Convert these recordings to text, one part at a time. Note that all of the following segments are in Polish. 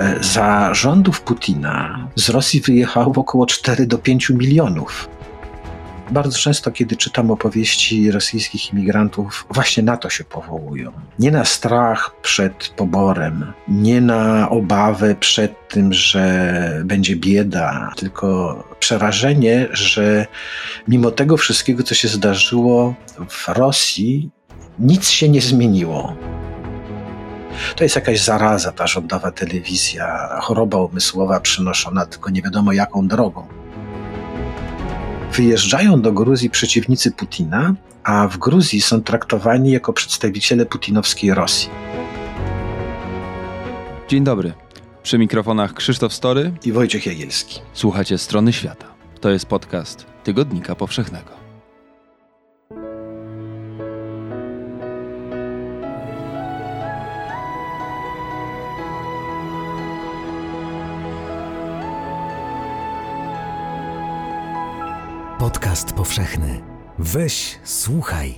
E, za rządów Putina z Rosji wyjechało około 4 do 5 milionów. Bardzo często, kiedy czytam opowieści rosyjskich imigrantów, właśnie na to się powołują. Nie na strach przed poborem, nie na obawę przed tym, że będzie bieda, tylko przerażenie, że mimo tego wszystkiego, co się zdarzyło w Rosji, nic się nie zmieniło. To jest jakaś zaraza, ta rządowa telewizja, choroba umysłowa przynoszona tylko nie wiadomo jaką drogą. Wyjeżdżają do Gruzji przeciwnicy Putina, a w Gruzji są traktowani jako przedstawiciele putinowskiej Rosji. Dzień dobry. Przy mikrofonach Krzysztof Story i Wojciech Jagielski. Słuchacie Strony Świata. To jest podcast Tygodnika Powszechnego. Podcast powszechny. Weź, słuchaj.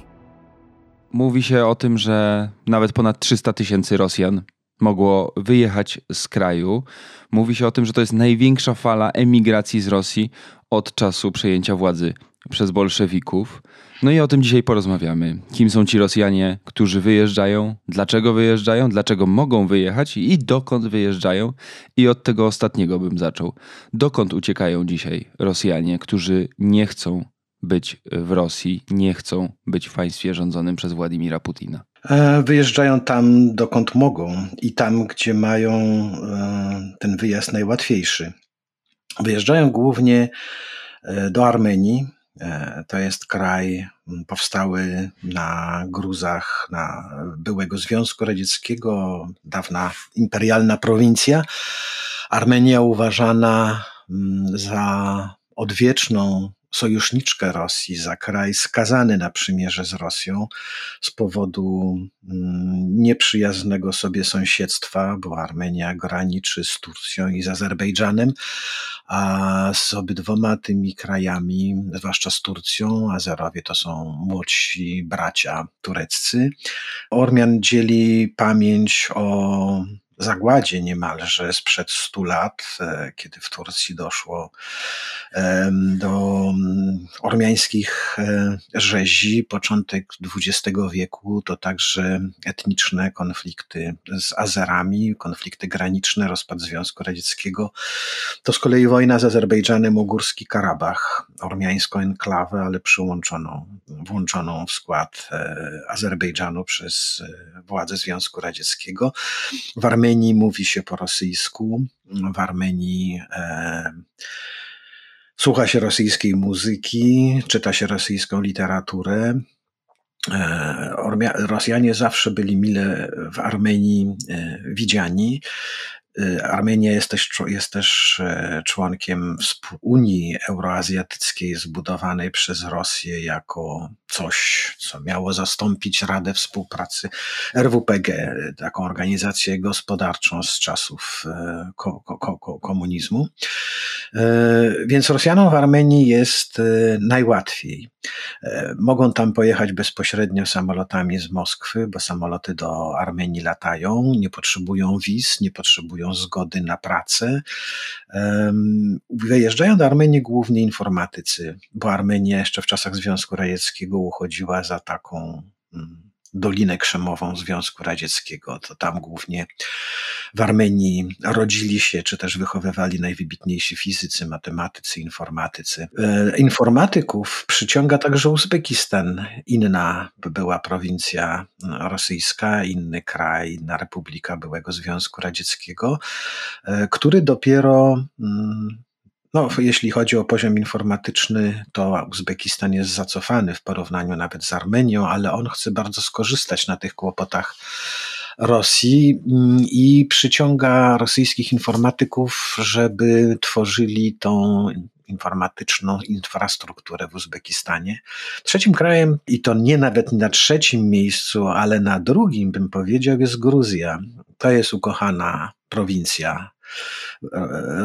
Mówi się o tym, że nawet ponad 300 tysięcy Rosjan mogło wyjechać z kraju. Mówi się o tym, że to jest największa fala emigracji z Rosji od czasu przejęcia władzy przez bolszewików. No i o tym dzisiaj porozmawiamy. Kim są ci Rosjanie, którzy wyjeżdżają, dlaczego wyjeżdżają, dlaczego mogą wyjechać i dokąd wyjeżdżają. I od tego ostatniego bym zaczął. Dokąd uciekają dzisiaj Rosjanie, którzy nie chcą być w Rosji, nie chcą być w państwie rządzonym przez Władimira Putina? E, wyjeżdżają tam, dokąd mogą i tam, gdzie mają e, ten wyjazd najłatwiejszy. Wyjeżdżają głównie e, do Armenii, to jest kraj powstały na gruzach na byłego Związku Radzieckiego, dawna imperialna prowincja. Armenia uważana za odwieczną sojuszniczkę Rosji, za kraj skazany na przymierze z Rosją z powodu nieprzyjaznego sobie sąsiedztwa, bo Armenia graniczy z Turcją i z Azerbejdżanem, a z obydwoma tymi krajami, zwłaszcza z Turcją, Azerowie to są młodsi bracia tureccy. Ormian dzieli pamięć o zagładzie niemalże sprzed stu lat, e, kiedy w Turcji doszło do mm, ormiańskich e, rzezi. Początek XX wieku to także etniczne konflikty z Azerami, konflikty graniczne, rozpad Związku Radzieckiego. To z kolei wojna z Azerbejdżanem o Górski Karabach, ormiańską enklawę, ale przyłączoną, włączoną w skład e, Azerbejdżanu przez władze Związku Radzieckiego. W Armenii Armenii mówi się po rosyjsku, w Armenii e, słucha się rosyjskiej muzyki, czyta się rosyjską literaturę. E, Rosjanie zawsze byli mile w Armenii e, widziani. Y, Armenia jest też, jest też e, członkiem Unii Euroazjatyckiej zbudowanej przez Rosję jako coś, co miało zastąpić Radę Współpracy RWPG, taką organizację gospodarczą z czasów e, ko ko ko komunizmu. E, więc Rosjanom w Armenii jest najłatwiej. Mogą tam pojechać bezpośrednio samolotami z Moskwy, bo samoloty do Armenii latają, nie potrzebują wiz, nie potrzebują zgody na pracę. Wyjeżdżają do Armenii głównie informatycy, bo Armenia jeszcze w czasach Związku Radzieckiego uchodziła za taką mm, Dolinę Krzemową Związku Radzieckiego. To tam głównie w Armenii rodzili się, czy też wychowywali najwybitniejsi fizycy, matematycy, informatycy. E, informatyków przyciąga także Uzbekistan, inna była prowincja rosyjska, inny kraj, inna republika byłego Związku Radzieckiego, e, który dopiero mm, no, jeśli chodzi o poziom informatyczny, to Uzbekistan jest zacofany w porównaniu nawet z Armenią, ale on chce bardzo skorzystać na tych kłopotach Rosji mm, i przyciąga rosyjskich informatyków, żeby tworzyli tą informatyczną infrastrukturę w Uzbekistanie. Trzecim krajem, i to nie nawet na trzecim miejscu, ale na drugim, bym powiedział, jest Gruzja. To jest ukochana prowincja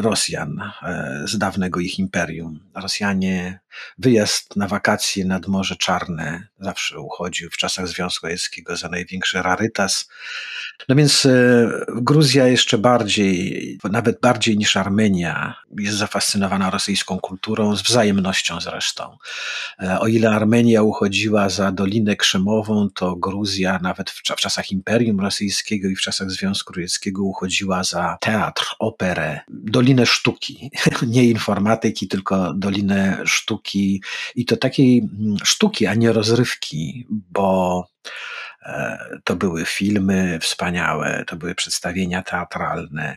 Rosjan e, z dawnego ich imperium. Rosjanie wyjazd na wakacje nad Morze Czarne zawsze uchodził w czasach Związku Radzieckiego za największy rarytas. No więc e, Gruzja jeszcze bardziej, nawet bardziej niż Armenia, jest zafascynowana rosyjską kulturą, z wzajemnością zresztą. E, o ile Armenia uchodziła za Dolinę Krzemową, to Gruzja nawet w czasach Imperium Rosyjskiego i w czasach Związku Radzieckiego uchodziła za teatr, operę, Dolinę Sztuki. Nie informatyki, tylko Dolinę Sztuki i to takiej mm, sztuki, a nie rozrywki, bo to były filmy wspaniałe, to były przedstawienia teatralne,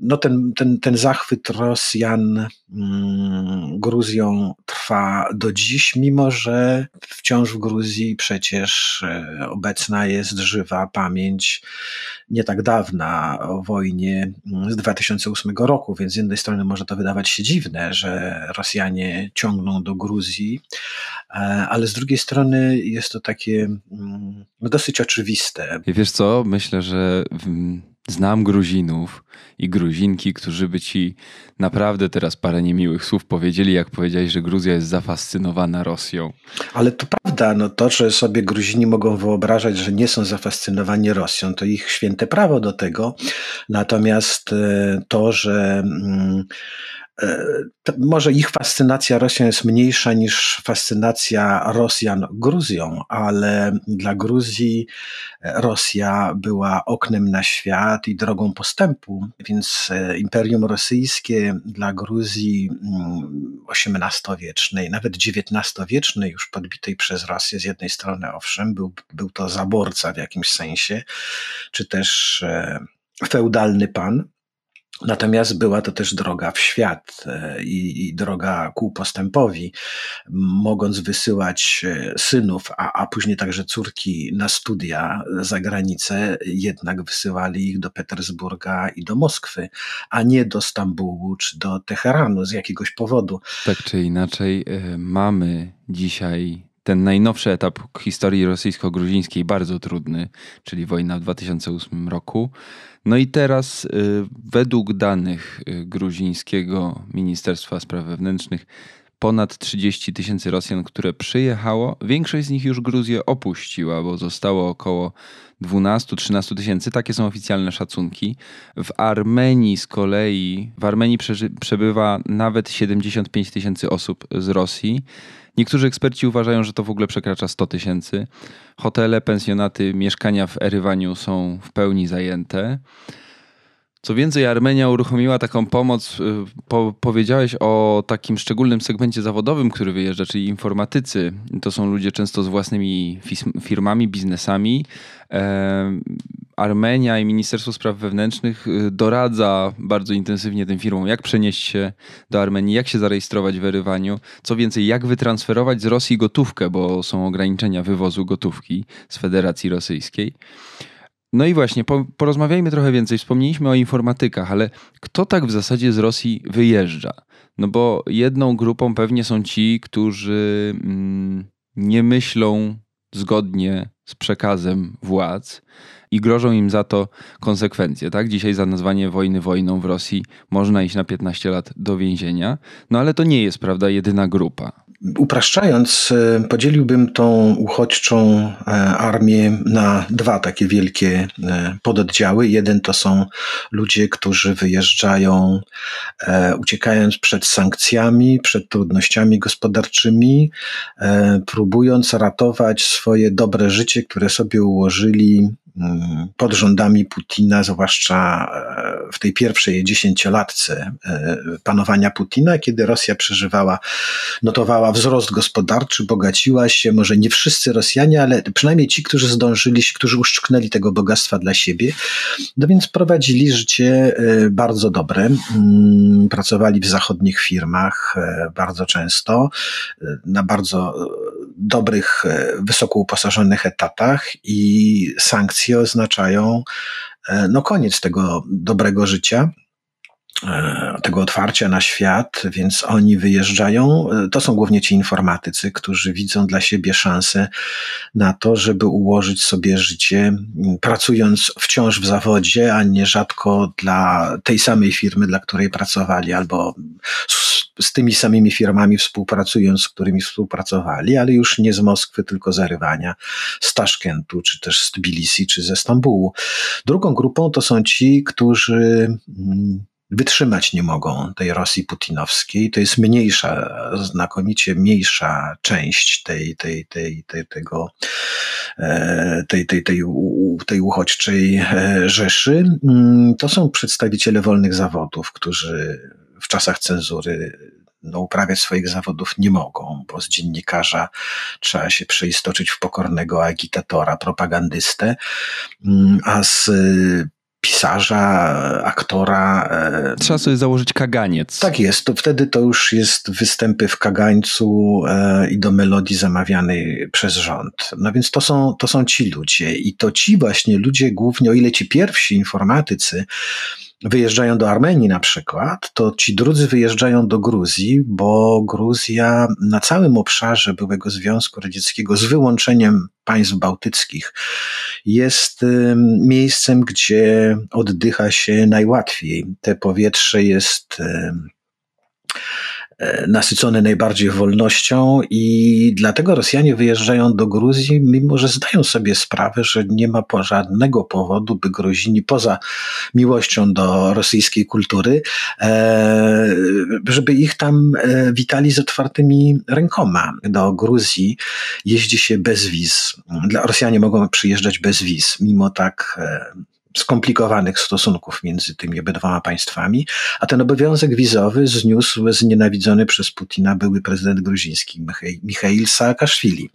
no ten, ten, ten zachwyt Rosjan mm, Gruzją trwa do dziś, mimo że wciąż w Gruzji przecież e, obecna jest żywa pamięć nie tak dawna o wojnie mm, z 2008 roku, więc z jednej strony może to wydawać się dziwne, że Rosjanie ciągną do Gruzji, e, ale z drugiej strony jest to takie mm, dosyć oczywiste. Wiesz co, myślę, że Znam Gruzinów i Gruzinki, którzy by ci naprawdę teraz parę niemiłych słów powiedzieli, jak powiedziałeś, że Gruzja jest zafascynowana Rosją. Ale to prawda, no to, że sobie Gruzini mogą wyobrażać, że nie są zafascynowani Rosją, to ich święte prawo do tego. Natomiast e, to, że mm, może ich fascynacja Rosją jest mniejsza niż fascynacja Rosjan Gruzją, ale dla Gruzji Rosja była oknem na świat i drogą postępu, więc e, Imperium Rosyjskie dla Gruzji XVIII-wiecznej, mm, nawet XIX-wiecznej, już podbitej przez Rosję z jednej strony, owszem, był, był to zaborca w jakimś sensie, czy też e, feudalny pan, Natomiast była to też droga w świat e, i, i, droga ku postępowi. Mogąc wysyłać e, synów, a, a później także córki na studia za granicę, jednak wysyłali ich do Petersburga i do Moskwy, a nie do Stambułu czy do Teheranu z jakiegoś powodu. Tak czy inaczej, e, mamy dzisiaj ten najnowszy etap historii rosyjsko-gruzińskiej, bardzo trudny, czyli wojna w 2008 roku. No i teraz, y, według danych y, gruzińskiego Ministerstwa Spraw Wewnętrznych, ponad 30 tysięcy Rosjan, które przyjechało. Większość z nich już Gruzję opuściła, bo zostało około 12-13 tysięcy. Takie są oficjalne szacunki. W Armenii z kolei, w Armenii przebywa nawet 75 tysięcy osób z Rosji. Niektórzy eksperci uważają, że to w ogóle przekracza 100 tysięcy. Hotele, pensjonaty, mieszkania w Erywaniu są w pełni zajęte. Co więcej, Armenia uruchomiła taką pomoc. Y, po, powiedziałeś o takim szczególnym segmencie zawodowym, który wyjeżdża, czyli informatycy. To są ludzie często z własnymi firmami, biznesami. Armenia i Ministerstwo Spraw Wewnętrznych y, doradza bardzo intensywnie tym firmom, jak przenieść się do Armenii, jak się zarejestrować w Erywaniu. Co więcej, jak wytransferować z Rosji gotówkę, bo są ograniczenia wywozu gotówki z Federacji Rosyjskiej. No i właśnie, po, porozmawiajmy trochę więcej. Wspomnieliśmy o informatykach, ale kto tak w zasadzie z Rosji wyjeżdża? No bo jedną grupą pewnie są ci, którzy mm, nie myślą zgodnie z przekazem władz i grożą im za to konsekwencje. Tak? Dzisiaj za nazwanie wojny wojną w Rosji można iść na 15 lat do więzienia, no ale to nie jest, prawda, jedyna grupa. Upraszczając, e, podzieliłbym tą uchodźczą e, armię na dwa takie wielkie e, pododdziały. Jeden to są ludzie, którzy wyjeżdżają, uciekając przed sankcjami, przed trudnościami gospodarczymi, próbując ratować swoje dobre życie, które sobie ułożyli pod rządami Putina, zwłaszcza e, w tej pierwszej dziesięciolatce e, panowania Putina, kiedy Rosja przeżywała, notowała wzrost gospodarczy, bogaciła się, może nie wszyscy Rosjanie, ale przynajmniej ci, którzy zdążyli, którzy uszczknęli tego bogactwa dla siebie. No więc prowadzili życie e, bardzo dobre. Mm, pracowali w zachodnich firmach bardzo często, na bardzo dobrych, wysoko uposażonych etatach i sankcje oznaczają e, no koniec tego dobrego życia e, tego otwarcia na świat, więc oni wyjeżdżają. E, to są głównie ci informatycy, którzy widzą dla siebie szansę na to, żeby ułożyć sobie życie, pracując wciąż w zawodzie, a nie rzadko dla tej samej firmy, dla której pracowali, albo z tymi samymi firmami współpracując, z którymi współpracowali, ale już nie z Moskwy, tylko z Erywania, z Taszkentu, czy też z Tbilisi, czy ze Stambułu. Drugą grupą to są ci, którzy mm, wytrzymać nie mogą tej Rosji putinowskiej. To jest mniejsza, znakomicie mniejsza część tej, tej, tej, tej, tego, e, tej, tej, tej, tej uchodźczej e, Rzeszy. Mm, to są przedstawiciele wolnych zawodów, którzy czasach cenzury no, uprawiać swoich zawodów nie mogą, bo z dziennikarza trzeba się przeistoczyć w pokornego agitatora, propagandystę, mm, a z pisarza, aktora. E, Trzeba sobie założyć kaganiec. Tak jest, to wtedy to już jest występy w kagańcu e, i do melodii zamawianej przez rząd. No więc to są, to są ci ludzie i to ci właśnie ludzie głównie, o ile ci pierwsi informatycy, wyjeżdżają do Armenii na przykład, to ci drudzy wyjeżdżają do Gruzji, bo Gruzja na całym obszarze byłego Związku Radzieckiego, z wyłączeniem państw bałtyckich, jest miejscem, gdzie oddycha się najłatwiej. Te powietrze jest E, nasycone najbardziej wolnością i dlatego Rosjanie wyjeżdżają do Gruzji, mimo że zdają sobie sprawę, że nie ma żadnego powodu, by Gruzini poza miłością do rosyjskiej kultury, e, żeby ich tam e, witali z otwartymi rękoma. Do Gruzji jeździ się bez wiz. Rosjanie mogą przyjeżdżać bez wiz, mimo tak skomplikowanych stosunków między tymi obydwoma państwami, a ten obowiązek wizowy zniósł znienawidzony przez Putina były prezydent gruziński Michail Saakaszwili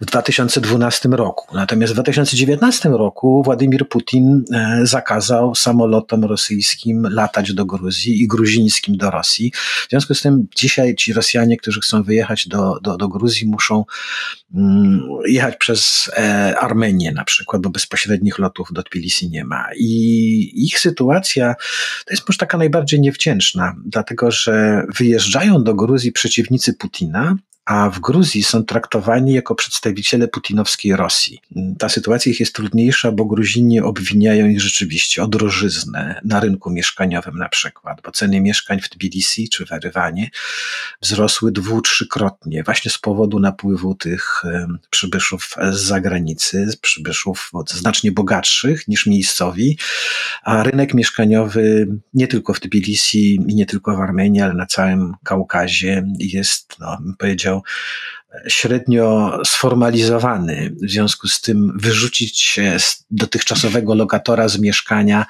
w 2012 roku. Natomiast w 2019 roku Władimir Putin e, zakazał samolotom rosyjskim latać do Gruzji i gruzińskim do Rosji. W związku z tym dzisiaj ci Rosjanie, którzy chcą wyjechać do, do, do Gruzji, muszą mm, jechać przez e, Armenię na przykład, bo bezpośrednich lotów do Tbilisi nie ma. I ich sytuacja to jest może taka najbardziej niewdzięczna, dlatego że wyjeżdżają do Gruzji przeciwnicy Putina, a w Gruzji są traktowani jako przedstawiciele putinowskiej Rosji. Ta sytuacja ich jest trudniejsza, bo Gruzini obwiniają ich rzeczywiście o drożyznę na rynku mieszkaniowym na przykład, bo ceny mieszkań w Tbilisi czy w Erywanie wzrosły dwu, trzykrotnie właśnie z powodu napływu tych przybyszów z zagranicy, przybyszów znacznie bogatszych niż miejscowi, a rynek mieszkaniowy nie tylko w Tbilisi i nie tylko w Armenii, ale na całym Kaukazie jest, no, bym powiedział, średnio sformalizowany. W związku z tym wyrzucić się z dotychczasowego lokatora z mieszkania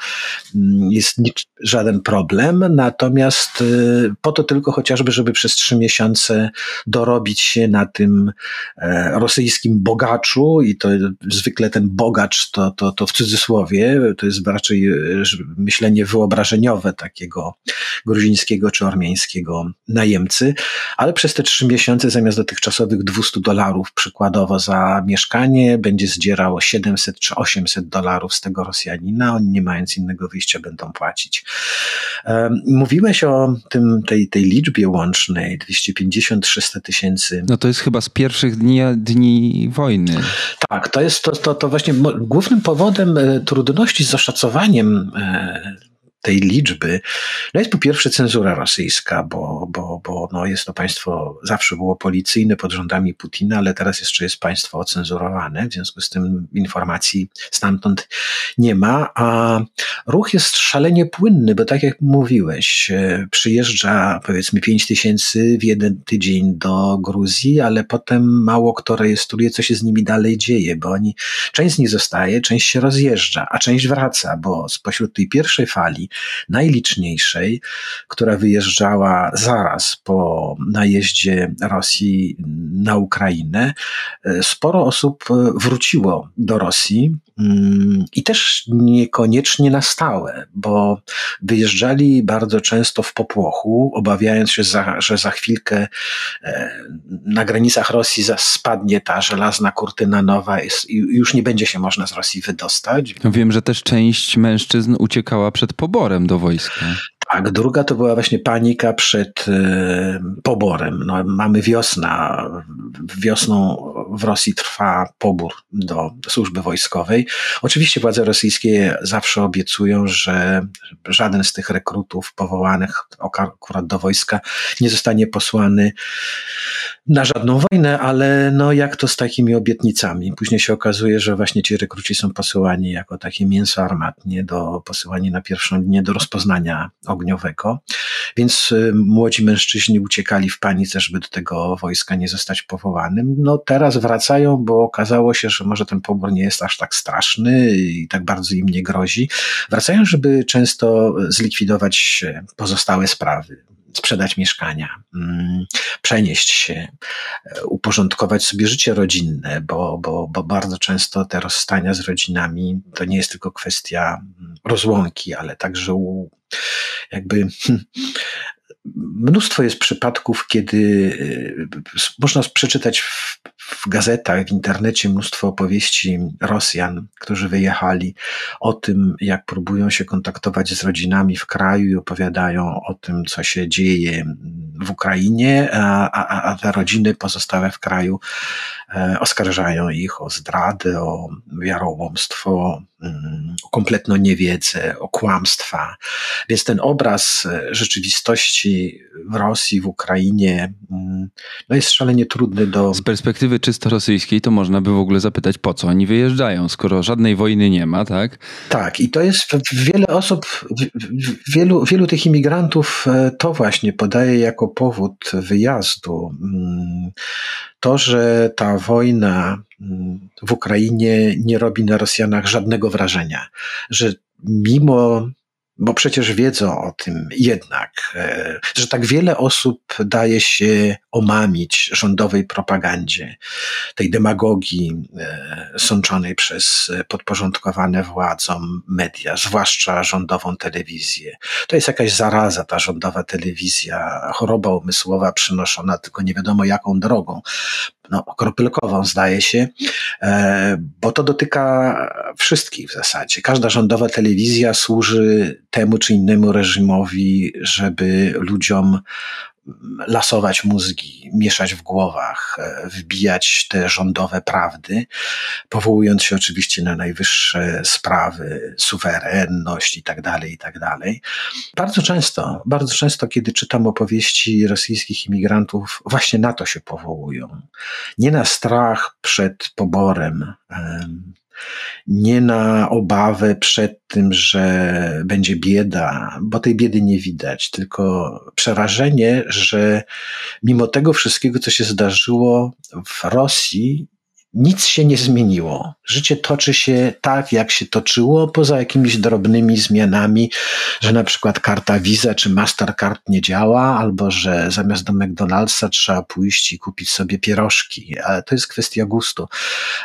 mm, jest żaden problem. Natomiast y, po to tylko chociażby, żeby przez trzy miesiące dorobić się na tym e, rosyjskim bogaczu i to zwykle ten bogacz to, to, to w cudzysłowie, to jest raczej e, myślenie wyobrażeniowe takiego gruzińskiego czy ormiańskiego najemcy, ale przez te trzy miesiące zamiast dotychczasowych 200 dolarów przykładowo za mieszkanie będzie zdzierał 700 czy 800 dolarów z tego Rosjanina, oni nie mając innego wyjścia będą płacić. Mówiłeś o tym, tej, tej liczbie łącznej 250-300 tysięcy. No to jest chyba z pierwszych dni, dni wojny. Tak, to jest to, to, to właśnie głównym powodem e, trudności z oszacowaniem e, tej liczby, no jest po pierwsze cenzura rosyjska, bo, bo, bo no jest to państwo, zawsze było policyjne pod rządami Putina, ale teraz jeszcze jest państwo ocenzurowane, w związku z tym informacji stamtąd nie ma, a ruch jest szalenie płynny, bo tak jak mówiłeś, e, przyjeżdża powiedzmy 5 tysięcy w jeden tydzień do Gruzji, ale potem mało kto rejestruje, co się z nimi dalej dzieje, bo oni, część z nich zostaje, część się rozjeżdża, a część wraca, bo spośród tej pierwszej fali najliczniejszej, która wyjeżdżała zaraz po najeździe Rosji na Ukrainę. Sporo osób wróciło do Rosji mm, i też niekoniecznie na stałe, bo wyjeżdżali bardzo często w popłochu, obawiając się, że za chwilkę e, na granicach Rosji spadnie ta żelazna kurtyna nowa i już nie będzie się można z Rosji wydostać. Wiem, że też część mężczyzn uciekała przed poborem do wojska. Tak, druga to była właśnie panika przed e, poborem. No, mamy wiosna. Wiosną w Rosji trwa pobór do służby wojskowej. Oczywiście władze rosyjskie zawsze obiecują, że żaden z tych rekrutów powołanych akurat do wojska nie zostanie posłany na żadną wojnę, ale no jak to z takimi obietnicami? Później się okazuje, że właśnie ci rekruci są posyłani jako takie mięso armatnie, do, posyłani na pierwszą linię do rozpoznania ogniowego. Więc y, młodzi mężczyźni uciekali w panice, żeby do tego wojska nie zostać powołanym. No teraz wracają, bo okazało się, że może ten pobór nie jest aż tak straszny i tak bardzo im nie grozi. Wracają, żeby często zlikwidować pozostałe sprawy sprzedać mieszkania, mm, przenieść się, e, uporządkować sobie życie rodzinne, bo, bo, bo bardzo często te rozstania z rodzinami to nie jest tylko kwestia mm, rozłąki, ale także jakby hmm, mnóstwo jest przypadków, kiedy e, można przeczytać w, w, gazetach, w internecie mnóstwo opowieści Rosjan, którzy wyjechali o tym, jak próbują się kontaktować z rodzinami w kraju i opowiadają o tym, co się dzieje w Ukrainie, a, a, a te rodziny pozostałe w kraju e, oskarżają ich o zdradę, o wiarołomstwo, mm, o kompletną niewiedzę, o kłamstwa. Więc ten obraz e, rzeczywistości w Rosji, w Ukrainie mm, no jest szalenie trudny do. Z perspektywy czysto rosyjskiej, to można by w ogóle zapytać, po co oni wyjeżdżają, skoro żadnej wojny nie ma, tak? Tak, i to jest wiele osób, wielu, wielu tych imigrantów e, to właśnie podaje jako powód wyjazdu. Mm, to, że ta wojna mm, w Ukrainie nie robi na Rosjanach żadnego wrażenia, że mimo bo przecież wiedzą o tym jednak, e, że tak wiele osób daje się omamić rządowej propagandzie, tej demagogii e, sączonej przez podporządkowane władzom media, zwłaszcza rządową telewizję. To jest jakaś zaraza, ta rządowa telewizja, choroba umysłowa przynoszona tylko nie wiadomo jaką drogą no, kropelkową, zdaje się, e, bo to dotyka wszystkich w zasadzie. Każda rządowa telewizja służy temu czy innemu reżimowi, żeby ludziom lasować mózgi, mieszać w głowach, e, wbijać te rządowe prawdy, powołując się oczywiście na najwyższe sprawy, suwerenność i tak dalej, i tak dalej. Bardzo często, bardzo często, kiedy czytam opowieści rosyjskich imigrantów, właśnie na to się powołują. Nie na strach przed poborem, nie na obawę przed tym, że będzie bieda, bo tej biedy nie widać, tylko przerażenie, że mimo tego wszystkiego, co się zdarzyło w Rosji, nic się nie zmieniło. Życie toczy się tak, jak się toczyło, poza jakimiś drobnymi zmianami, że na przykład karta Visa czy Mastercard nie działa, albo że zamiast do McDonald'sa trzeba pójść i kupić sobie pierożki. Ale to jest kwestia gustu,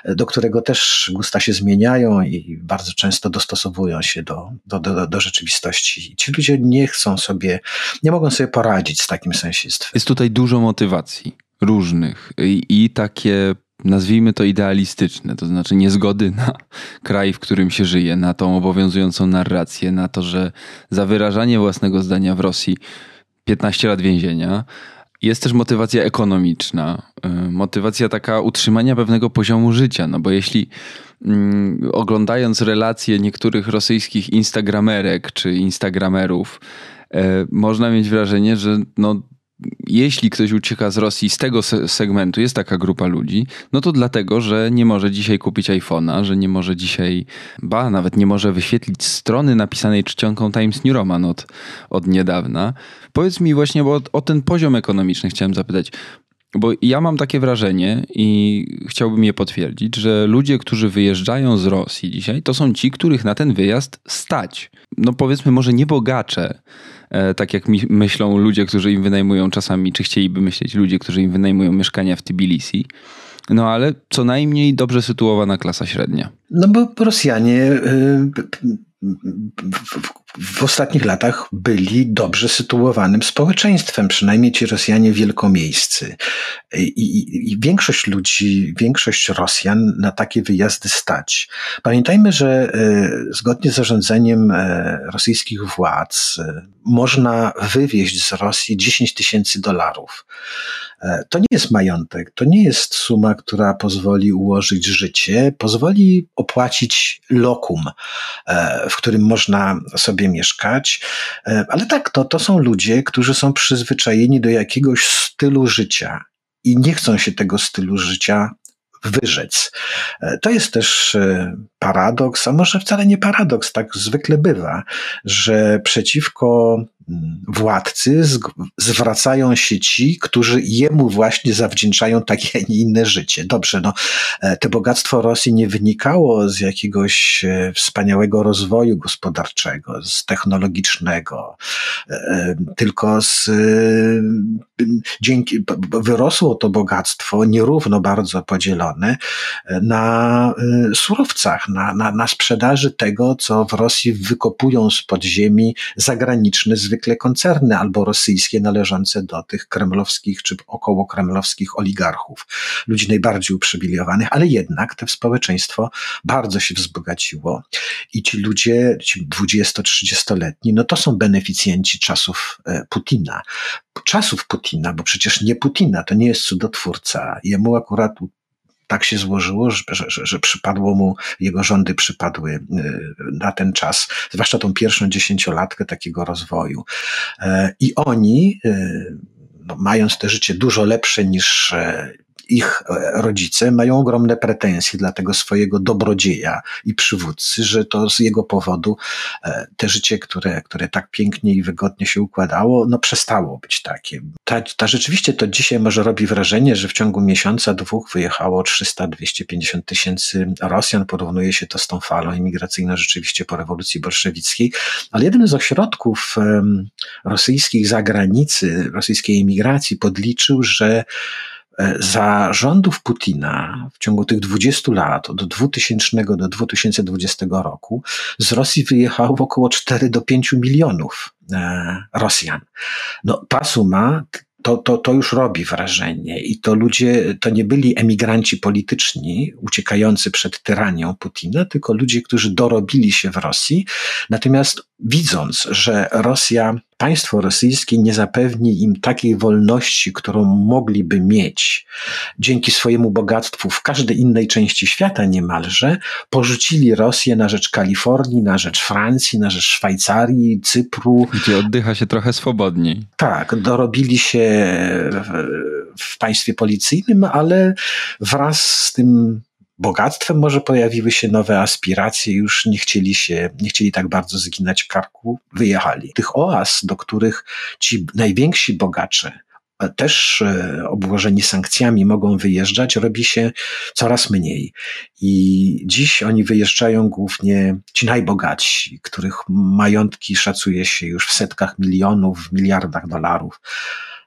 do którego też gusta się zmieniają i bardzo często dostosowują się do, do, do, do rzeczywistości. Ci ludzie nie chcą sobie, nie mogą sobie poradzić z takim sęsiedztwem. Jest tutaj dużo motywacji różnych i, i takie nazwijmy to idealistyczne, to znaczy niezgody na kraj, w którym się żyje, na tą obowiązującą narrację, na to, że za wyrażanie własnego zdania w Rosji 15 lat więzienia. Jest też motywacja ekonomiczna, y, motywacja taka utrzymania pewnego poziomu życia, no bo jeśli mm, oglądając relacje niektórych rosyjskich instagramerek czy instagramerów, y, można mieć wrażenie, że no, jeśli ktoś ucieka z Rosji z tego segmentu, jest taka grupa ludzi, no to dlatego, że nie może dzisiaj kupić iPhone'a, że nie może dzisiaj, ba, nawet nie może wyświetlić strony napisanej czcionką Times New Roman od, od niedawna. Powiedz mi właśnie, bo o, o ten poziom ekonomiczny chciałem zapytać. Bo ja mam takie wrażenie i chciałbym je potwierdzić, że ludzie, którzy wyjeżdżają z Rosji dzisiaj, to są ci, których na ten wyjazd stać. No powiedzmy, może nie bogacze, E, tak jak myślą ludzie, którzy im wynajmują czasami, czy chcieliby myśleć ludzie, którzy im wynajmują mieszkania w Tbilisi. No ale co najmniej dobrze sytuowana klasa średnia. No bo Rosjanie y, w ostatnich latach byli dobrze sytuowanym społeczeństwem, przynajmniej ci Rosjanie wielkomiejscy. I, i, I, większość ludzi, większość Rosjan na takie wyjazdy stać. Pamiętajmy, że y, zgodnie z zarządzeniem y, rosyjskich władz y, można wywieźć z Rosji 10 tysięcy dolarów. E, to nie jest majątek, to nie jest suma, która pozwoli ułożyć życie, pozwoli opłacić lokum, e, w którym można sobie mieszkać. E, ale tak, to, to są ludzie, którzy są przyzwyczajeni do jakiegoś stylu życia i nie chcą się tego stylu życia wyrzec. To jest też paradoks, a może wcale nie paradoks, tak zwykle bywa, że przeciwko władcy zwracają się ci, którzy jemu właśnie zawdzięczają takie, a nie inne życie. Dobrze, no, e, to bogactwo Rosji nie wynikało z jakiegoś e, wspaniałego rozwoju gospodarczego, z technologicznego, e, tylko z, dzięki, wyrosło to bogactwo nierówno bardzo podzielone na surowcach, na, na, na sprzedaży tego, co w Rosji wykopują z podziemi zagraniczne, zwykle zwykle koncerny albo rosyjskie należące do tych kremlowskich czy około kremlowskich oligarchów, ludzi najbardziej uprzywilejowanych, ale jednak to społeczeństwo bardzo się wzbogaciło i ci ludzie, ci 20-30-letni, no to są beneficjenci czasów e, Putina czasów Putina, bo przecież nie Putina, to nie jest cudotwórca. Jemu akurat tak się złożyło, że, że, że, przypadło mu, jego rządy przypadły y, na ten czas, zwłaszcza tą pierwszą dziesięciolatkę takiego rozwoju. E, I oni, y, no, mając te życie dużo lepsze niż e, ich e, rodzice mają ogromne pretensje dla tego swojego dobrodzieja i przywódcy, że to z jego powodu e, te życie, które, które tak pięknie i wygodnie się układało, no przestało być takie. Ta, ta rzeczywiście to dzisiaj może robi wrażenie, że w ciągu miesiąca, dwóch wyjechało 300-250 tysięcy Rosjan, porównuje się to z tą falą imigracyjną rzeczywiście po rewolucji bolszewickiej, ale jeden z ośrodków rosyjskich zagranicy, rosyjskiej imigracji podliczył, że za rządów Putina w ciągu tych 20 lat, od 2000 do 2020 roku, z Rosji wyjechało około 4 do 5 milionów e, Rosjan. No, ta suma to, to, to już robi wrażenie. I to ludzie, to nie byli emigranci polityczni uciekający przed tyranią Putina, tylko ludzie, którzy dorobili się w Rosji. Natomiast widząc, że Rosja, państwo rosyjskie nie zapewni im takiej wolności, którą mogliby mieć dzięki swojemu bogactwu w każdej innej części świata niemalże, porzucili Rosję na rzecz Kalifornii, na rzecz Francji, na rzecz Szwajcarii, Cypru. Gdzie oddycha się trochę swobodniej. Tak, dorobili się w, w państwie policyjnym, ale wraz z tym bogactwem może pojawiły się nowe aspiracje, już nie chcieli się, nie chcieli tak bardzo zginać karku, wyjechali. Tych oaz, do których ci najwięksi bogacze też e, obłożeni sankcjami mogą wyjeżdżać, robi się coraz mniej. I dziś oni wyjeżdżają głównie ci najbogatsi, których majątki szacuje się już w setkach milionów, w miliardach dolarów.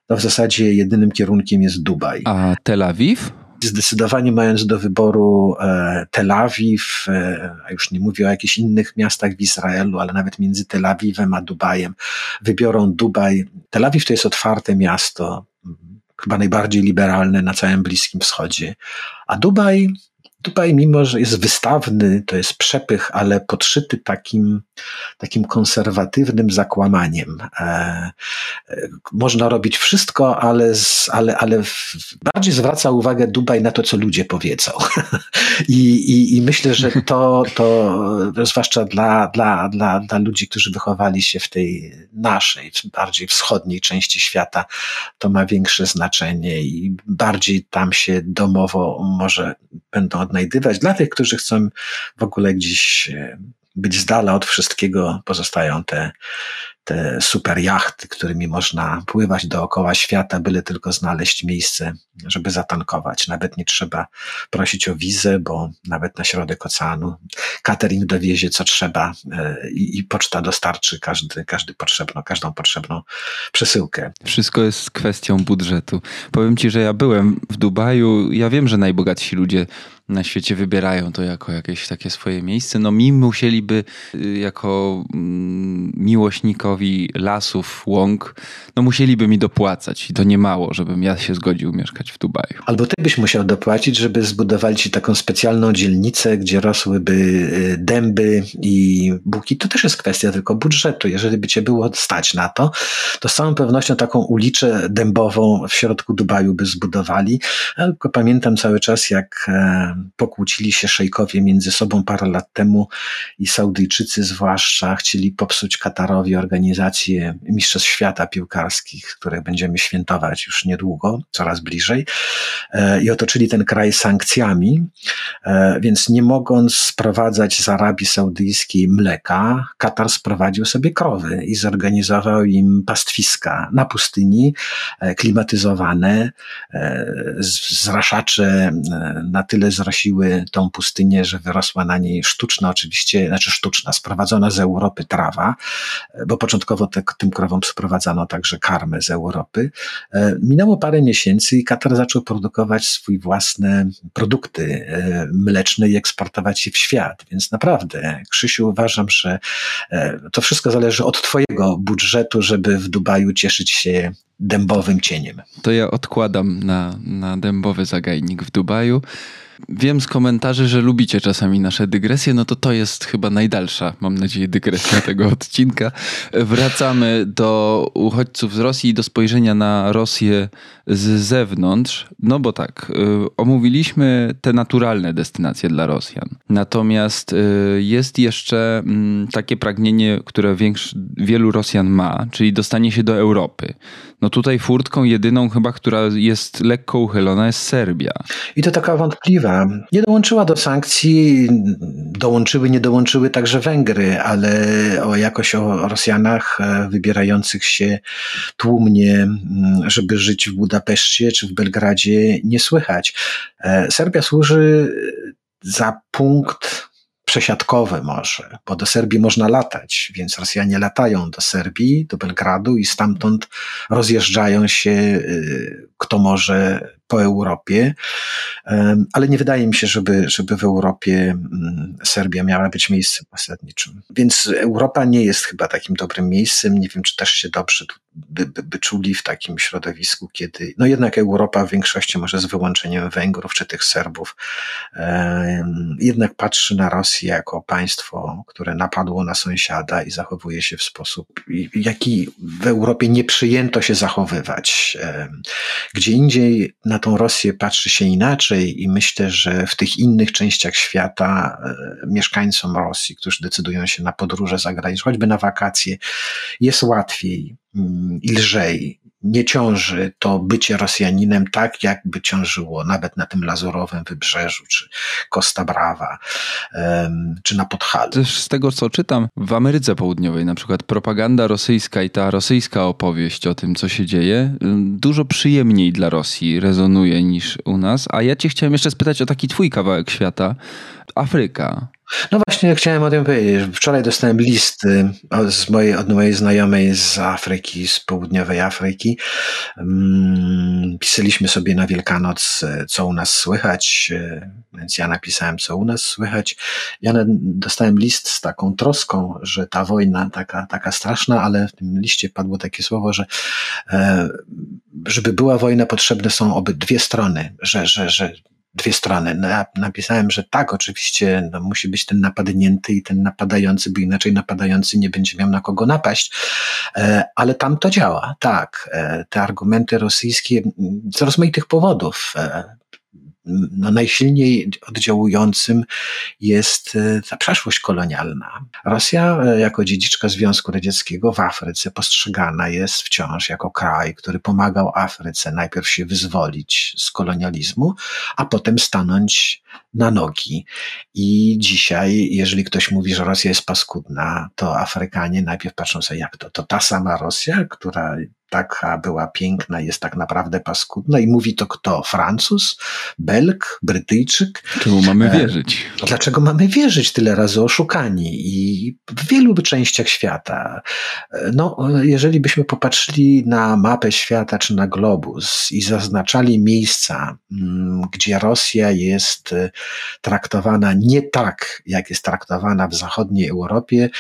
To w zasadzie jedynym kierunkiem jest Dubaj. A Tel Awiw? Zdecydowanie mając do wyboru e, Tel Awiw, e, a już nie mówię o jakichś innych miastach w Izraelu, ale nawet między Tel Awiwem a Dubajem, wybiorą Dubaj. Tel Awiw to jest otwarte miasto, chyba najbardziej liberalne na całym Bliskim Wschodzie, a Dubaj Dubaj, mimo że jest wystawny, to jest przepych, ale podszyty takim, takim konserwatywnym zakłamaniem. E, e, można robić wszystko, ale, z, ale, ale w, bardziej zwraca uwagę Dubaj na to, co ludzie powiedzą. I, i, I myślę, że to, to zwłaszcza dla, dla, dla, dla ludzi, którzy wychowali się w tej naszej, bardziej wschodniej części świata, to ma większe znaczenie i bardziej tam się domowo może będą odnajdywać. Dla tych, którzy chcą w ogóle gdzieś e, być z dala od wszystkiego, pozostają te te super jachty, którymi można pływać dookoła świata, byle tylko znaleźć miejsce, żeby zatankować. Nawet nie trzeba prosić o wizę, bo nawet na środek oceanu catering dowiezie co trzeba e, i, i poczta dostarczy każdy, każdy potrzebną, każdą potrzebną przesyłkę. Wszystko jest kwestią budżetu. Powiem ci, że ja byłem w Dubaju, ja wiem, że najbogatsi ludzie na świecie wybierają to jako jakieś takie swoje miejsce. No mi musieliby y, jako mm, miłośnikowi lasów, łąk, no musieliby mi dopłacać i to nie mało, żebym ja się zgodził mieszkać w Dubaju. Albo ty byś musiał dopłacić, żeby zbudowali ci taką specjalną dzielnicę, gdzie rosłyby y, dęby i buki. To też jest kwestia tylko budżetu. Jeżeli by cię było stać na to, to z całą pewnością taką uliczę dębową w środku Dubaju by zbudowali. Tylko pamiętam cały czas, jak e, pokłócili się szejkowie między sobą parę lat temu i Saudyjczycy zwłaszcza chcieli popsuć Katarowi organizację Mistrzostw Świata Piłkarskich, które będziemy świętować już niedługo, coraz bliżej e, i otoczyli ten kraj sankcjami, e, więc nie mogąc sprowadzać z Arabii Saudyjskiej mleka, Katar sprowadził sobie krowy i zorganizował im pastwiska na pustyni, klimatyzowane, zraszacze na tyle zrosiły tą pustynię, że wyrosła na niej sztuczna, oczywiście, znaczy sztuczna, sprowadzona z Europy trawa, bo początkowo te, tym krowom sprowadzano także karmę z Europy. E, minęło parę miesięcy i Katar zaczął produkować swój własne produkty e, mleczne i eksportować je w świat. Więc naprawdę, Krzysiu, uważam, że e, to wszystko zależy od Twojego budżetu, żeby w Dubaju cieszyć się dębowym cieniem. To ja odkładam na, na dębowy zagajnik w Dubaju. Wiem z komentarzy, że lubicie czasami nasze dygresje, no to to jest chyba najdalsza, mam nadzieję, dygresja tego odcinka. Wracamy do uchodźców z Rosji i do spojrzenia na Rosję z zewnątrz. No bo tak, y, omówiliśmy te naturalne destynacje dla Rosjan. Natomiast y, jest jeszcze mm, takie pragnienie, które większy, wielu Rosjan ma, czyli dostanie się do Europy. No tutaj furtką jedyną chyba, która jest lekko uchylona jest Serbia. I to taka wątpliwa. Nie dołączyła do sankcji, dołączyły, nie dołączyły także Węgry, ale o, jakoś o Rosjanach e, wybierających się tłumnie, mm, żeby żyć w Budapeszcie czy w Belgradzie nie słychać. E, Serbia służy za punkt przesiadkowe może, bo do Serbii można latać, więc Rosjanie latają do Serbii, do Belgradu i stamtąd rozjeżdżają się y, kto może po Europie, ale nie wydaje mi się, żeby, żeby w Europie mm, Serbia miała być miejscem posadniczym. Więc Europa nie jest chyba takim dobrym miejscem. Nie wiem, czy też się dobrze by, by, by czuli w takim środowisku, kiedy no jednak Europa w większości, może z wyłączeniem Węgrów czy tych Serbów, jednak patrzy na Rosję jako państwo, które napadło na sąsiada i zachowuje się w sposób, jaki w Europie nie przyjęto się zachowywać. Gdzie indziej na tą Rosję patrzy się inaczej i myślę, że w tych innych częściach świata e, mieszkańcom Rosji, którzy decydują się na podróże zagraniczne, choćby na wakacje, jest łatwiej mm, i lżej nie ciąży to bycie Rosjaninem tak, jakby ciążyło nawet na tym lazurowym wybrzeżu, czy Costa Brava, czy na Podhalu. Też z tego, co czytam, w Ameryce Południowej na przykład propaganda rosyjska i ta rosyjska opowieść o tym, co się dzieje, dużo przyjemniej dla Rosji rezonuje niż u nas. A ja cię chciałem jeszcze spytać o taki twój kawałek świata, Afryka. No właśnie, chciałem o tym powiedzieć. Wczoraj dostałem list z mojej, od mojej znajomej z Afryki, z południowej Afryki. Mm, pisaliśmy sobie na Wielkanoc, co u nas słychać, e, więc ja napisałem, co u nas słychać. Ja dostałem list z taką troską, że ta wojna taka, taka straszna, ale w tym liście padło takie słowo, że e, żeby była wojna, potrzebne są obydwie strony, że, że, że dwie strony. No, napisałem, że tak, oczywiście no, musi być ten napadnięty i ten napadający, bo inaczej napadający nie będzie miał na kogo napaść, e, ale tam to działa, tak. E, te argumenty rosyjskie z rozmaitych powodów e, no, najsilniej oddziałującym jest e, ta przeszłość kolonialna. Rosja e, jako dziedziczka Związku Radzieckiego w Afryce postrzegana jest wciąż jako kraj, który pomagał Afryce najpierw się wyzwolić z kolonializmu, a potem stanąć na nogi. I dzisiaj, jeżeli ktoś mówi, że Rosja jest paskudna, to Afrykanie najpierw patrzą sobie, jak to? To ta sama Rosja, która taka była piękna, jest tak naprawdę paskudna i mówi to kto? Francuz? Belg? Brytyjczyk? Czemu mamy wierzyć? Dlaczego mamy wierzyć tyle razy oszukani i w wielu częściach świata? No, jeżeli byśmy popatrzyli na mapę świata czy na globus i zaznaczali miejsca, mm, gdzie Rosja jest traktowana nie tak, jak jest traktowana w zachodniej Europie,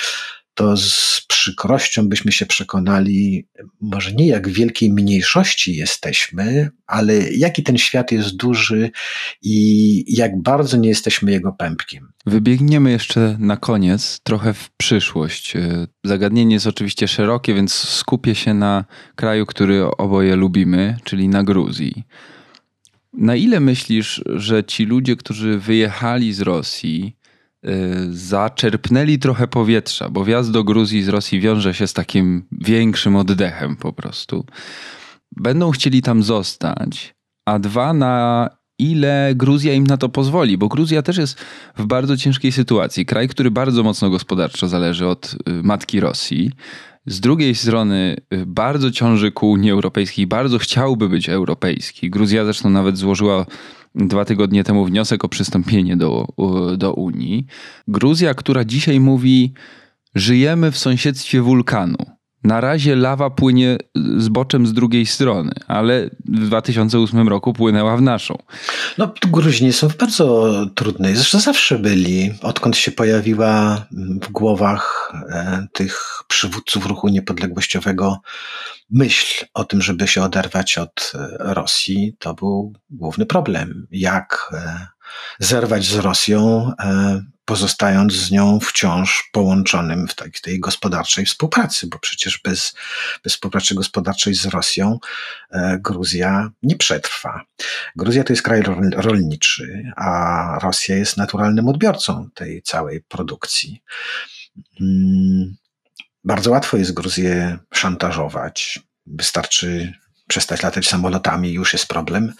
to z przykrością byśmy się przekonali, może nie jak wielkiej mniejszości jesteśmy, ale jaki ten świat jest duży i jak bardzo nie jesteśmy jego pępkiem. Wybiegniemy jeszcze na koniec trochę w przyszłość. E, zagadnienie jest oczywiście szerokie, więc skupię się na kraju, który oboje lubimy, czyli na Gruzji. Na ile myślisz, że ci ludzie, którzy wyjechali z Rosji, zaczerpnęli trochę powietrza, bo wjazd do Gruzji z Rosji wiąże się z takim większym oddechem po prostu. Będą chcieli tam zostać, a dwa na ile Gruzja im na to pozwoli, bo Gruzja też jest w bardzo ciężkiej sytuacji. Kraj, który bardzo mocno gospodarczo zależy od y, matki Rosji. Z drugiej strony y, bardzo ciąży ku Unii Europejskiej, bardzo chciałby być europejski. Gruzja zresztą nawet złożyła dwa tygodnie temu wniosek o przystąpienie do, do Unii. Gruzja, która dzisiaj mówi, żyjemy w sąsiedztwie wulkanu. Na razie lawa płynie zboczem z drugiej strony, ale w 2008 roku płynęła w naszą. No, Gruzini są w bardzo trudnej, zresztą zawsze byli, odkąd się pojawiła w głowach e, tych przywódców ruchu niepodległościowego myśl o tym, żeby się oderwać od e, Rosji, to był główny problem. Jak e, zerwać z Rosją, e, pozostając z nią wciąż połączonym w tej, gospodarczej współpracy, bo przecież bez, bez współpracy gospodarczej z Rosją Gruzja nie przetrwa. Gruzja to jest kraj rolniczy, a Rosja jest naturalnym odbiorcą tej całej produkcji. Hmm bardzo łatwo jest Gruzję szantażować. Wystarczy przestać latać samolotami już jest problem.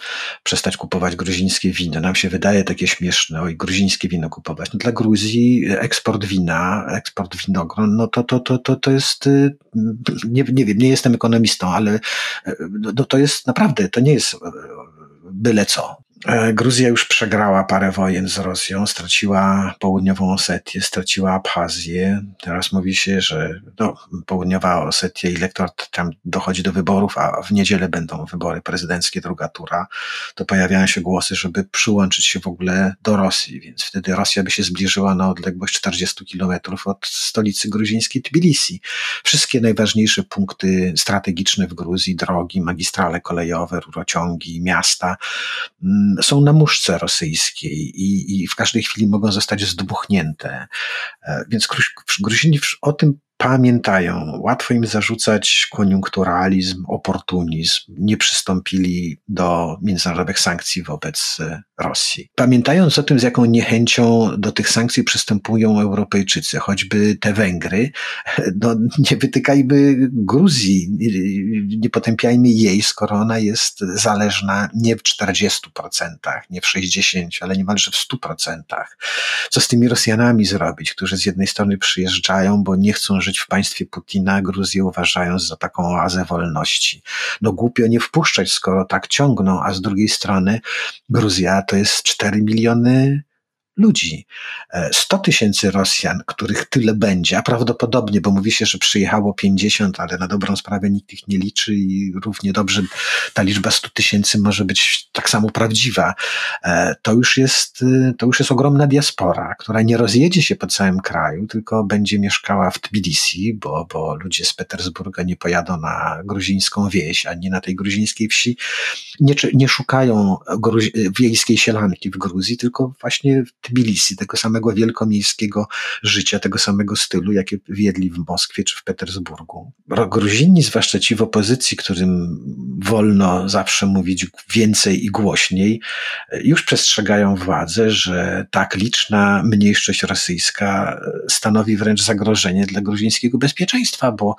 Przestać kupować gruzińskie wino. Nam się wydaje takie śmieszne, oj, gruzińskie wino kupować. No dla Gruzji eksport wina, eksport winogron, no to, to, to, to, to jest, y, nie, nie wiem, nie jestem ekonomistą, ale y, no to jest naprawdę, to nie jest y, byle co. E, Gruzja już przegrała parę wojen z Rosją, straciła południową Osetię, straciła Abchazję. Teraz mówi się, że no, południowa Osetia i elektorat tam dochodzi do wyborów, a w niedzielę będą wybory prezydenckie, druga tura. To pojawiają się głosy, żeby przyłączyć się w ogóle do Rosji, więc wtedy Rosja by się zbliżyła na odległość 40 kilometrów od stolicy gruzińskiej Tbilisi. Wszystkie najważniejsze punkty strategiczne w Gruzji, drogi, magistrale kolejowe, rurociągi, miasta, mm, są na muszce rosyjskiej i, i w każdej chwili mogą zostać zdmuchnięte. E, więc Gruzini o tym pamiętają. Łatwo im zarzucać koniunkturalizm, oportunizm. Nie przystąpili do międzynarodowych sankcji wobec e, Rosji. Pamiętając o tym, z jaką niechęcią do tych sankcji przystępują Europejczycy, choćby te Węgry, no, nie wytykajmy Gruzji, nie potępiajmy jej, skoro ona jest zależna nie w 40%, nie w 60%, ale niemalże w 100%. Co z tymi Rosjanami zrobić, którzy z jednej strony przyjeżdżają, bo nie chcą żyć w państwie Putina, Gruzję uważając za taką oazę wolności. No głupio nie wpuszczać, skoro tak ciągną, a z drugiej strony Gruzja to jest 4 miliony ludzi. 100 e, tysięcy Rosjan, których tyle będzie, a prawdopodobnie, bo mówi się, że przyjechało 50, ale na dobrą sprawę nikt ich nie liczy i równie dobrze ta liczba 100 tysięcy może być tak samo prawdziwa. E, to już jest, e, to już jest ogromna diaspora, która nie rozjedzie się po całym kraju, tylko będzie mieszkała w Tbilisi, bo, bo ludzie z Petersburga nie pojadą na gruzińską wieś, ani na tej gruzińskiej wsi. Nie, nie szukają wiejskiej sielanki w Gruzji, tylko właśnie Tbilisi, tego samego wielkomiejskiego życia, tego samego stylu, jakie wiedli w Moskwie czy w Petersburgu. Gruzini, zwłaszcza ci w opozycji, którym wolno zawsze mówić więcej i głośniej, już przestrzegają władzę, że tak liczna mniejszość rosyjska stanowi wręcz zagrożenie dla gruzińskiego bezpieczeństwa, bo,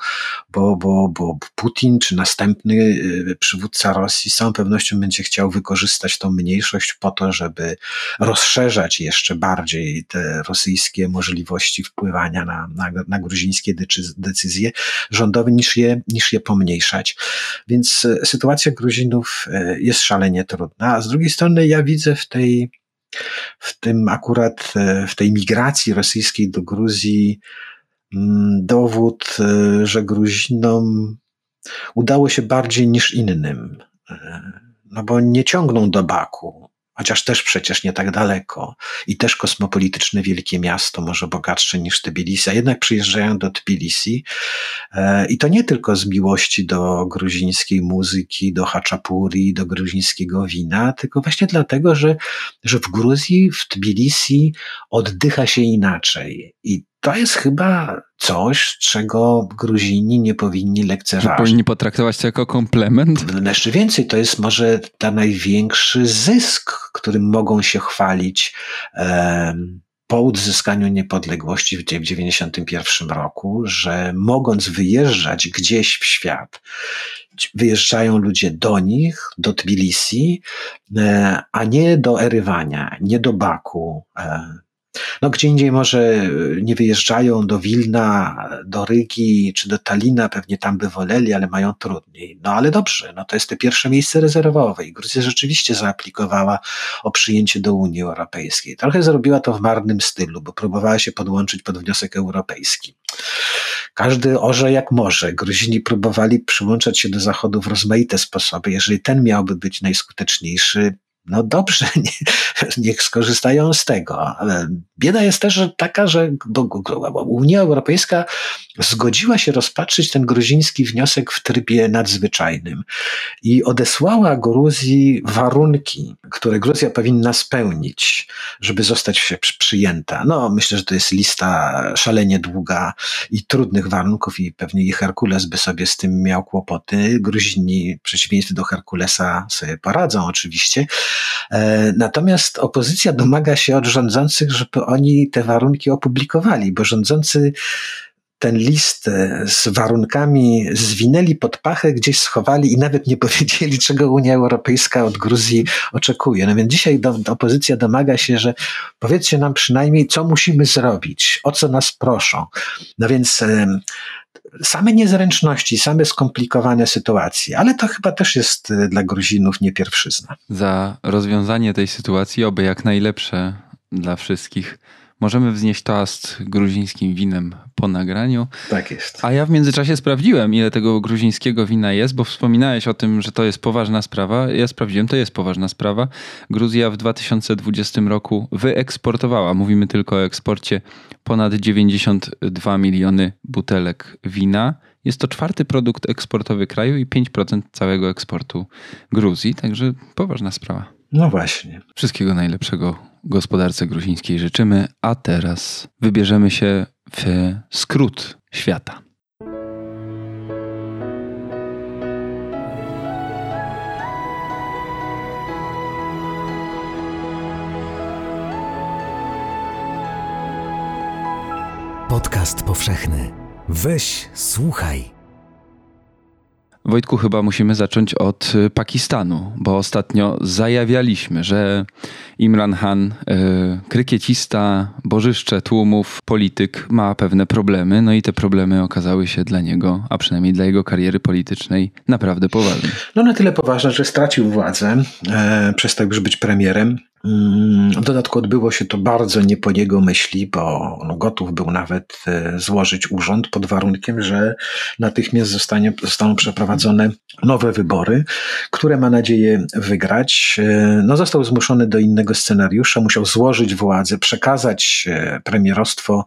bo, bo, bo Putin czy następny y, przywódca Rosji z całą pewnością będzie chciał wykorzystać tą mniejszość po to, żeby rozszerzać jeszcze jeszcze bardziej te rosyjskie możliwości wpływania na, na, na gruzińskie decyzje rządowe, niż je, niż je pomniejszać. Więc e, sytuacja Gruzinów e, jest szalenie trudna, a z drugiej strony ja widzę w tej w tym akurat, e, w tej migracji rosyjskiej do Gruzji mm, dowód, że Gruzinom udało się bardziej niż innym. No bo nie ciągną do Baku, chociaż też przecież nie tak daleko. I też kosmopolityczne wielkie miasto, może bogatsze niż Tbilisi, a jednak przyjeżdżają do Tbilisi. E, i to nie tylko z miłości do gruzińskiej muzyki, do haczapuri, do gruzińskiego wina, tylko właśnie dlatego, że, że w Gruzji, w Tbilisi oddycha się inaczej. I to jest chyba coś, czego Gruzini nie powinni lekceważyć. Powinni potraktować to jako komplement? Jeszcze więcej, to jest może ta największy zysk, którym mogą się chwalić um, po uzyskaniu niepodległości w 1991 roku, że mogąc wyjeżdżać gdzieś w świat, wyjeżdżają ludzie do nich, do Tbilisi, e, a nie do Erywania, nie do Baku, e, no, gdzie indziej może e, nie wyjeżdżają do Wilna, do Rygi czy do Talina, pewnie tam by woleli, ale mają trudniej. No ale dobrze, no to jest te pierwsze miejsce rezerwowe i Gruzja rzeczywiście zaaplikowała o przyjęcie do Unii Europejskiej. Trochę zrobiła to w marnym stylu, bo próbowała się podłączyć pod wniosek europejski. Każdy orze jak może. Gruzini próbowali przyłączać się do Zachodu w rozmaite sposoby. Jeżeli ten miałby być najskuteczniejszy, no dobrze, nie, niech skorzystają z tego. Bieda jest też taka, że Unia Europejska zgodziła się rozpatrzyć ten gruziński wniosek w trybie nadzwyczajnym i odesłała Gruzji warunki, które Gruzja powinna spełnić, żeby zostać przyjęta. No, myślę, że to jest lista szalenie długa i trudnych warunków i pewnie i Herkules by sobie z tym miał kłopoty. Gruzini w przeciwieństwie do Herkulesa sobie poradzą oczywiście. E, natomiast opozycja domaga się od rządzących, żeby oni te warunki opublikowali, bo rządzący ten list e, z warunkami zwinęli pod pachę, gdzieś schowali i nawet nie powiedzieli, czego Unia Europejska od Gruzji oczekuje. No więc dzisiaj do, opozycja domaga się, że powiedzcie nam przynajmniej, co musimy zrobić, o co nas proszą. No więc same niezręczności, same skomplikowane sytuacje, ale to chyba też jest e, dla Gruzinów nie pierwszyzna. Za rozwiązanie tej sytuacji, oby jak najlepsze dla wszystkich. Możemy wznieść toast gruzińskim winem po nagraniu. Tak jest. A ja w międzyczasie sprawdziłem, ile tego gruzińskiego wina jest, bo wspominałeś o tym, że to jest poważna sprawa. Ja sprawdziłem, to jest poważna sprawa. Gruzja w 2020 roku wyeksportowała, mówimy tylko o eksporcie, ponad 92 miliony butelek wina. Jest to czwarty produkt eksportowy kraju i 5% całego eksportu Gruzji, także poważna sprawa. No właśnie. Wszystkiego najlepszego gospodarce gruzińskiej życzymy, a teraz wybierzemy się w skrót świata. Podcast powszechny. Weź, słuchaj. Wojtku, chyba musimy zacząć od y, Pakistanu, bo ostatnio zajawialiśmy, że Imran Khan, y, krykiecista, bożyszcze tłumów, polityk, ma pewne problemy, no i te problemy okazały się dla niego, a przynajmniej dla jego kariery politycznej, naprawdę poważne. No na tyle poważne, że stracił władzę, e, przestał już być premierem, w dodatku odbyło się to bardzo nie po jego myśli, bo on gotów był nawet e, złożyć urząd pod warunkiem, że natychmiast zostanie, zostaną przeprowadzone nowe wybory, które ma nadzieję wygrać. E, no, został zmuszony do innego scenariusza, musiał złożyć władzę, przekazać e, premierostwo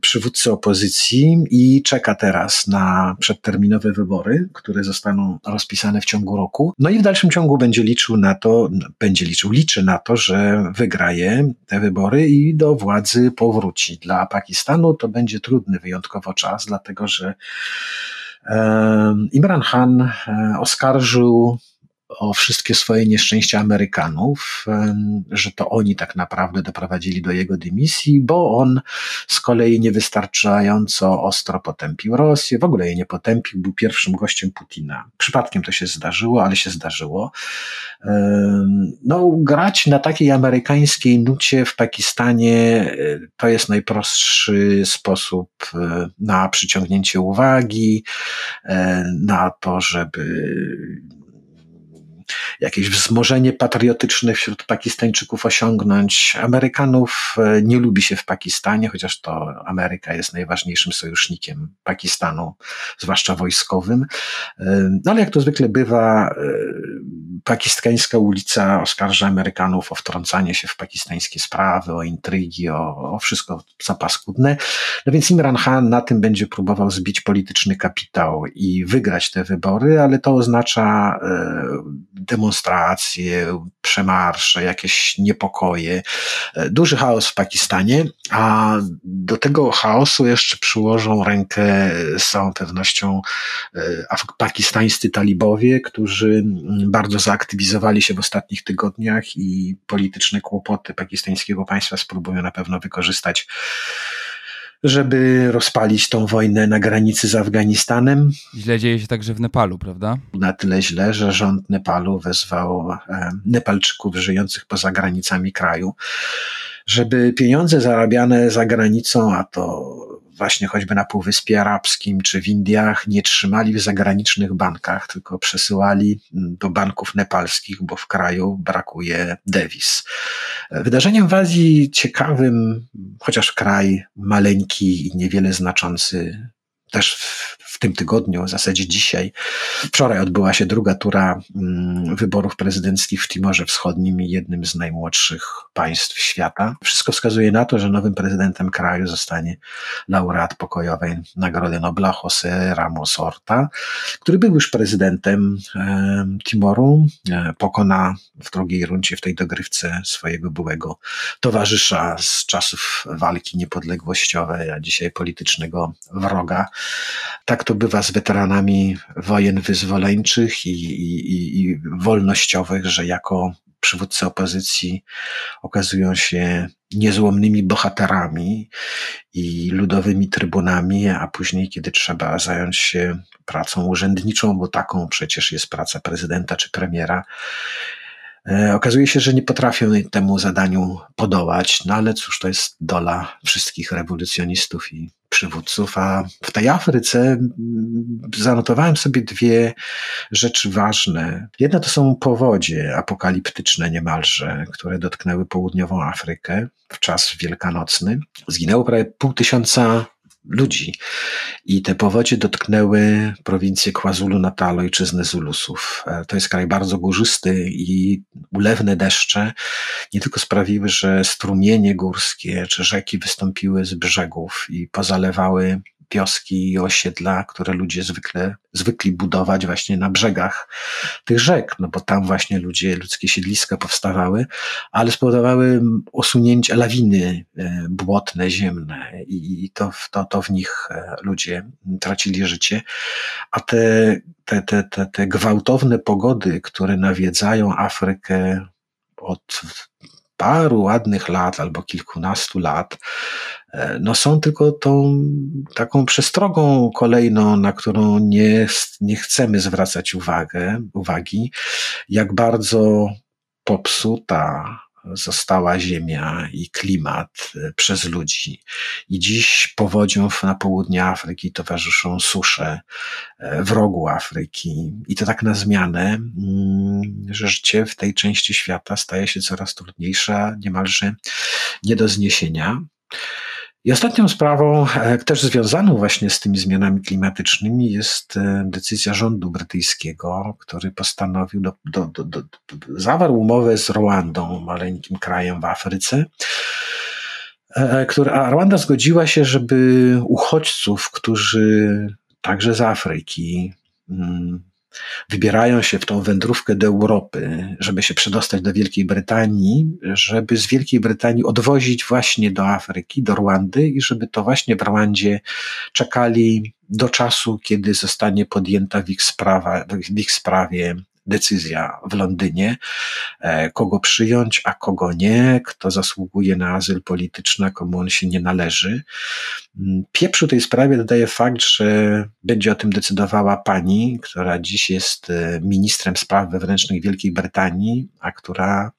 przywódcy opozycji i czeka teraz na przedterminowe wybory, które zostaną rozpisane w ciągu roku. No i w dalszym ciągu będzie liczył na to, będzie liczył, liczy na to, że wygraje te wybory i do władzy powróci. Dla Pakistanu to będzie trudny wyjątkowo czas, dlatego że Imran Khan e, oskarżył o wszystkie swoje nieszczęścia Amerykanów, że to oni tak naprawdę doprowadzili do jego dymisji, bo on z kolei niewystarczająco ostro potępił Rosję, w ogóle jej nie potępił, był pierwszym gościem Putina. Przypadkiem to się zdarzyło, ale się zdarzyło. No, grać na takiej amerykańskiej nucie w Pakistanie e, to jest najprostszy sposób e, na przyciągnięcie uwagi, e, na to, żeby jakieś wzmożenie patriotyczne wśród Pakistańczyków osiągnąć. Amerykanów e, nie lubi się w Pakistanie, chociaż to Ameryka jest najważniejszym sojusznikiem Pakistanu, zwłaszcza wojskowym. E, no ale jak to zwykle bywa, e, pakistańska ulica oskarża Amerykanów o wtrącanie się w pakistańskie sprawy, o intrygi, o, o wszystko co paskudne. No więc Imran Khan na tym będzie próbował zbić polityczny kapitał i wygrać te wybory, ale to oznacza demonstracje, przemarsze, jakieś niepokoje, e, duży chaos w Pakistanie, a do tego chaosu jeszcze przyłożą rękę z całą pewnością e, pakistańscy talibowie, którzy bardzo zaaktywizowali się w ostatnich tygodniach i polityczne kłopoty pakistańskiego państwa spróbują na pewno wykorzystać żeby rozpalić tą wojnę na granicy z Afganistanem. Źle dzieje się także w Nepalu, prawda? Na tyle źle, że rząd Nepalu wezwał e, Nepalczyków żyjących poza granicami kraju, żeby pieniądze zarabiane za granicą, a to właśnie choćby na Półwyspie Arabskim czy w Indiach nie trzymali w zagranicznych bankach, tylko przesyłali do banków nepalskich, bo w kraju brakuje dewiz. Wydarzeniem w Azji ciekawym, chociaż kraj maleńki i niewiele znaczący, też w tym tygodniu, w zasadzie dzisiaj. Wczoraj odbyła się druga tura mm, wyborów prezydenckich w Timorze Wschodnim, jednym z najmłodszych państw świata. Wszystko wskazuje na to, że nowym prezydentem kraju zostanie laureat pokojowej Nagrody Nobla José Ramos Horta, który był już prezydentem Timoru. E, pokona w drugiej rundzie w tej dogrywce swojego byłego towarzysza z czasów walki niepodległościowej, a dzisiaj politycznego wroga. Tak to bywa z weteranami wojen wyzwoleńczych i, i, i wolnościowych, że jako przywódcy opozycji okazują się niezłomnymi bohaterami i ludowymi trybunami, a później, kiedy trzeba zająć się pracą urzędniczą, bo taką przecież jest praca prezydenta czy premiera, okazuje się, że nie potrafią temu zadaniu podołać, no ale cóż, to jest dola wszystkich rewolucjonistów i przywódców. A w tej Afryce zanotowałem sobie dwie rzeczy ważne. Jedna to są powodzie apokaliptyczne niemalże, które dotknęły południową Afrykę w czas wielkanocny. Zginęło prawie pół tysiąca ludzi. I te powodzie dotknęły prowincję KwaZulu-Natal, ojczyznę Zulusów. E, to jest kraj bardzo górzysty i ulewne deszcze nie tylko sprawiły, że strumienie górskie czy rzeki wystąpiły z brzegów i pozalewały wioski i osiedla, które ludzie zwykle, zwykli budować właśnie na brzegach tych rzek, no bo tam właśnie ludzie, ludzkie siedliska powstawały, ale spowodowały osunięcie lawiny e, błotne, ziemne i to, to, to w nich e, ludzie tracili życie, a te, te, te, te, te gwałtowne pogody, które nawiedzają Afrykę od paru ładnych lat albo kilkunastu lat, no są tylko tą taką przestrogą kolejną, na którą nie, nie chcemy zwracać uwagę, uwagi, jak bardzo popsuta została ziemia i klimat e, przez ludzi. I dziś powodziom na południe Afryki towarzyszą susze e, w rogu Afryki. I to tak na zmianę, mm, że życie w tej części świata staje się coraz trudniejsze, niemalże nie do zniesienia. I ostatnią sprawą, e, też związaną właśnie z tymi zmianami klimatycznymi, jest e, decyzja rządu brytyjskiego, który postanowił, do, do, do, do, zawarł umowę z Rwandą, maleńkim krajem w Afryce, e, a Rwanda zgodziła się, żeby uchodźców, którzy także z Afryki, mm, wybierają się w tą wędrówkę do Europy, żeby się przedostać do Wielkiej Brytanii, żeby z Wielkiej Brytanii odwozić właśnie do Afryki, do Rwandy i żeby to właśnie w Rwandzie czekali do czasu, kiedy zostanie podjęta w ich, sprawa, w ich sprawie decyzja w Londynie, e, kogo przyjąć, a kogo nie, kto zasługuje na azyl polityczny, a komu on się nie należy. Mm, pieprzu tej sprawie dodaje fakt, że będzie o tym decydowała pani, która dziś jest e, ministrem spraw wewnętrznych Wielkiej Brytanii, a która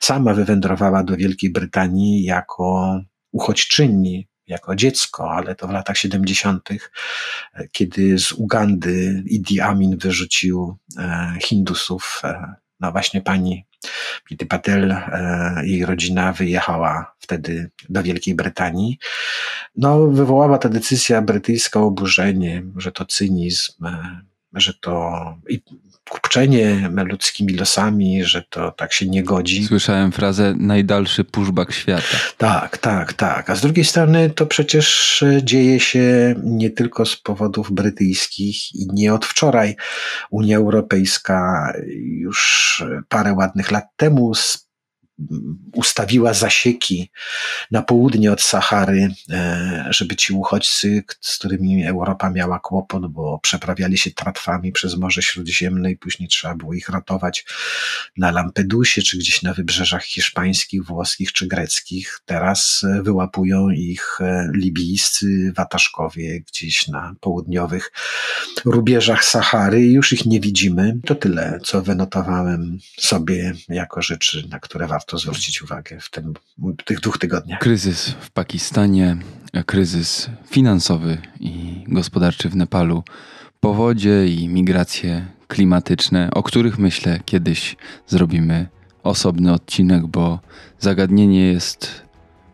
sama wywędrowała do Wielkiej Brytanii jako uchodźczyni jako dziecko, ale to w latach 70., kiedy z Ugandy Idi Amin wyrzucił e, Hindusów, e, no właśnie pani Pity Patel, e, jej rodzina wyjechała wtedy do Wielkiej Brytanii. No, wywołała ta decyzja brytyjska oburzenie, że to cynizm, że to kupczenie ludzkimi losami, że to tak się nie godzi. Słyszałem frazę najdalszy pushback świata. Tak, tak, tak. A z drugiej strony to przecież dzieje się nie tylko z powodów brytyjskich i nie od wczoraj. Unia Europejska już parę ładnych lat temu ustawiła zasieki na południe od Sahary, e, żeby ci uchodźcy, z którymi Europa miała kłopot, bo przeprawiali się tratwami przez Morze Śródziemne i później trzeba było ich ratować na Lampedusie, czy gdzieś na wybrzeżach hiszpańskich, włoskich czy greckich. Teraz e, wyłapują ich e, libijscy wataszkowie gdzieś na południowych rubieżach Sahary i już ich nie widzimy. To tyle, co wynotowałem sobie jako rzeczy, na które warto warto zwrócić uwagę w tym, tych dwóch tygodniach. Kryzys w Pakistanie, kryzys finansowy i gospodarczy w Nepalu, powodzie i migracje klimatyczne, o których myślę kiedyś zrobimy osobny odcinek, bo zagadnienie jest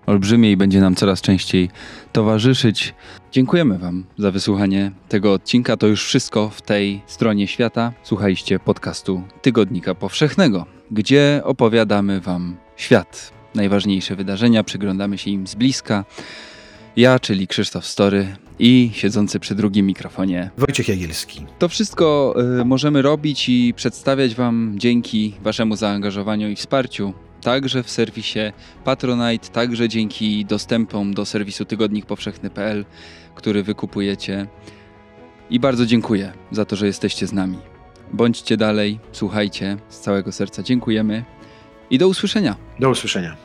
olbrzymie i będzie nam coraz częściej towarzyszyć. Dziękujemy Wam za wysłuchanie tego odcinka. To już wszystko w tej stronie świata. Słuchaliście podcastu Tygodnika Powszechnego gdzie opowiadamy Wam świat, najważniejsze wydarzenia, przyglądamy się im z bliska. Ja, czyli Krzysztof Story i siedzący przy drugim mikrofonie Wojciech Jagielski. To wszystko y, możemy robić i przedstawiać Wam dzięki Waszemu zaangażowaniu i wsparciu. Także w serwisie Patronite, także dzięki dostępom do serwisu tygodnikpowszechny.pl, który wykupujecie. I bardzo dziękuję za to, że jesteście z nami. Bądźcie dalej, słuchajcie. Z całego serca dziękujemy i do usłyszenia. Do usłyszenia.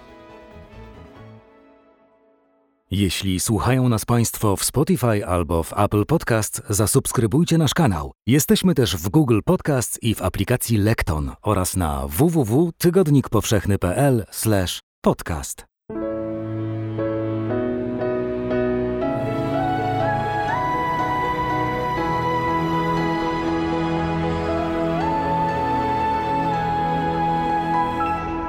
Jeśli słuchają nas Państwo w Spotify albo w Apple Podcast, zasubskrybujcie nasz kanał. Jesteśmy też w Google Podcast i w aplikacji Lekton oraz na www.tygodnikpowszechny.pl/podcast.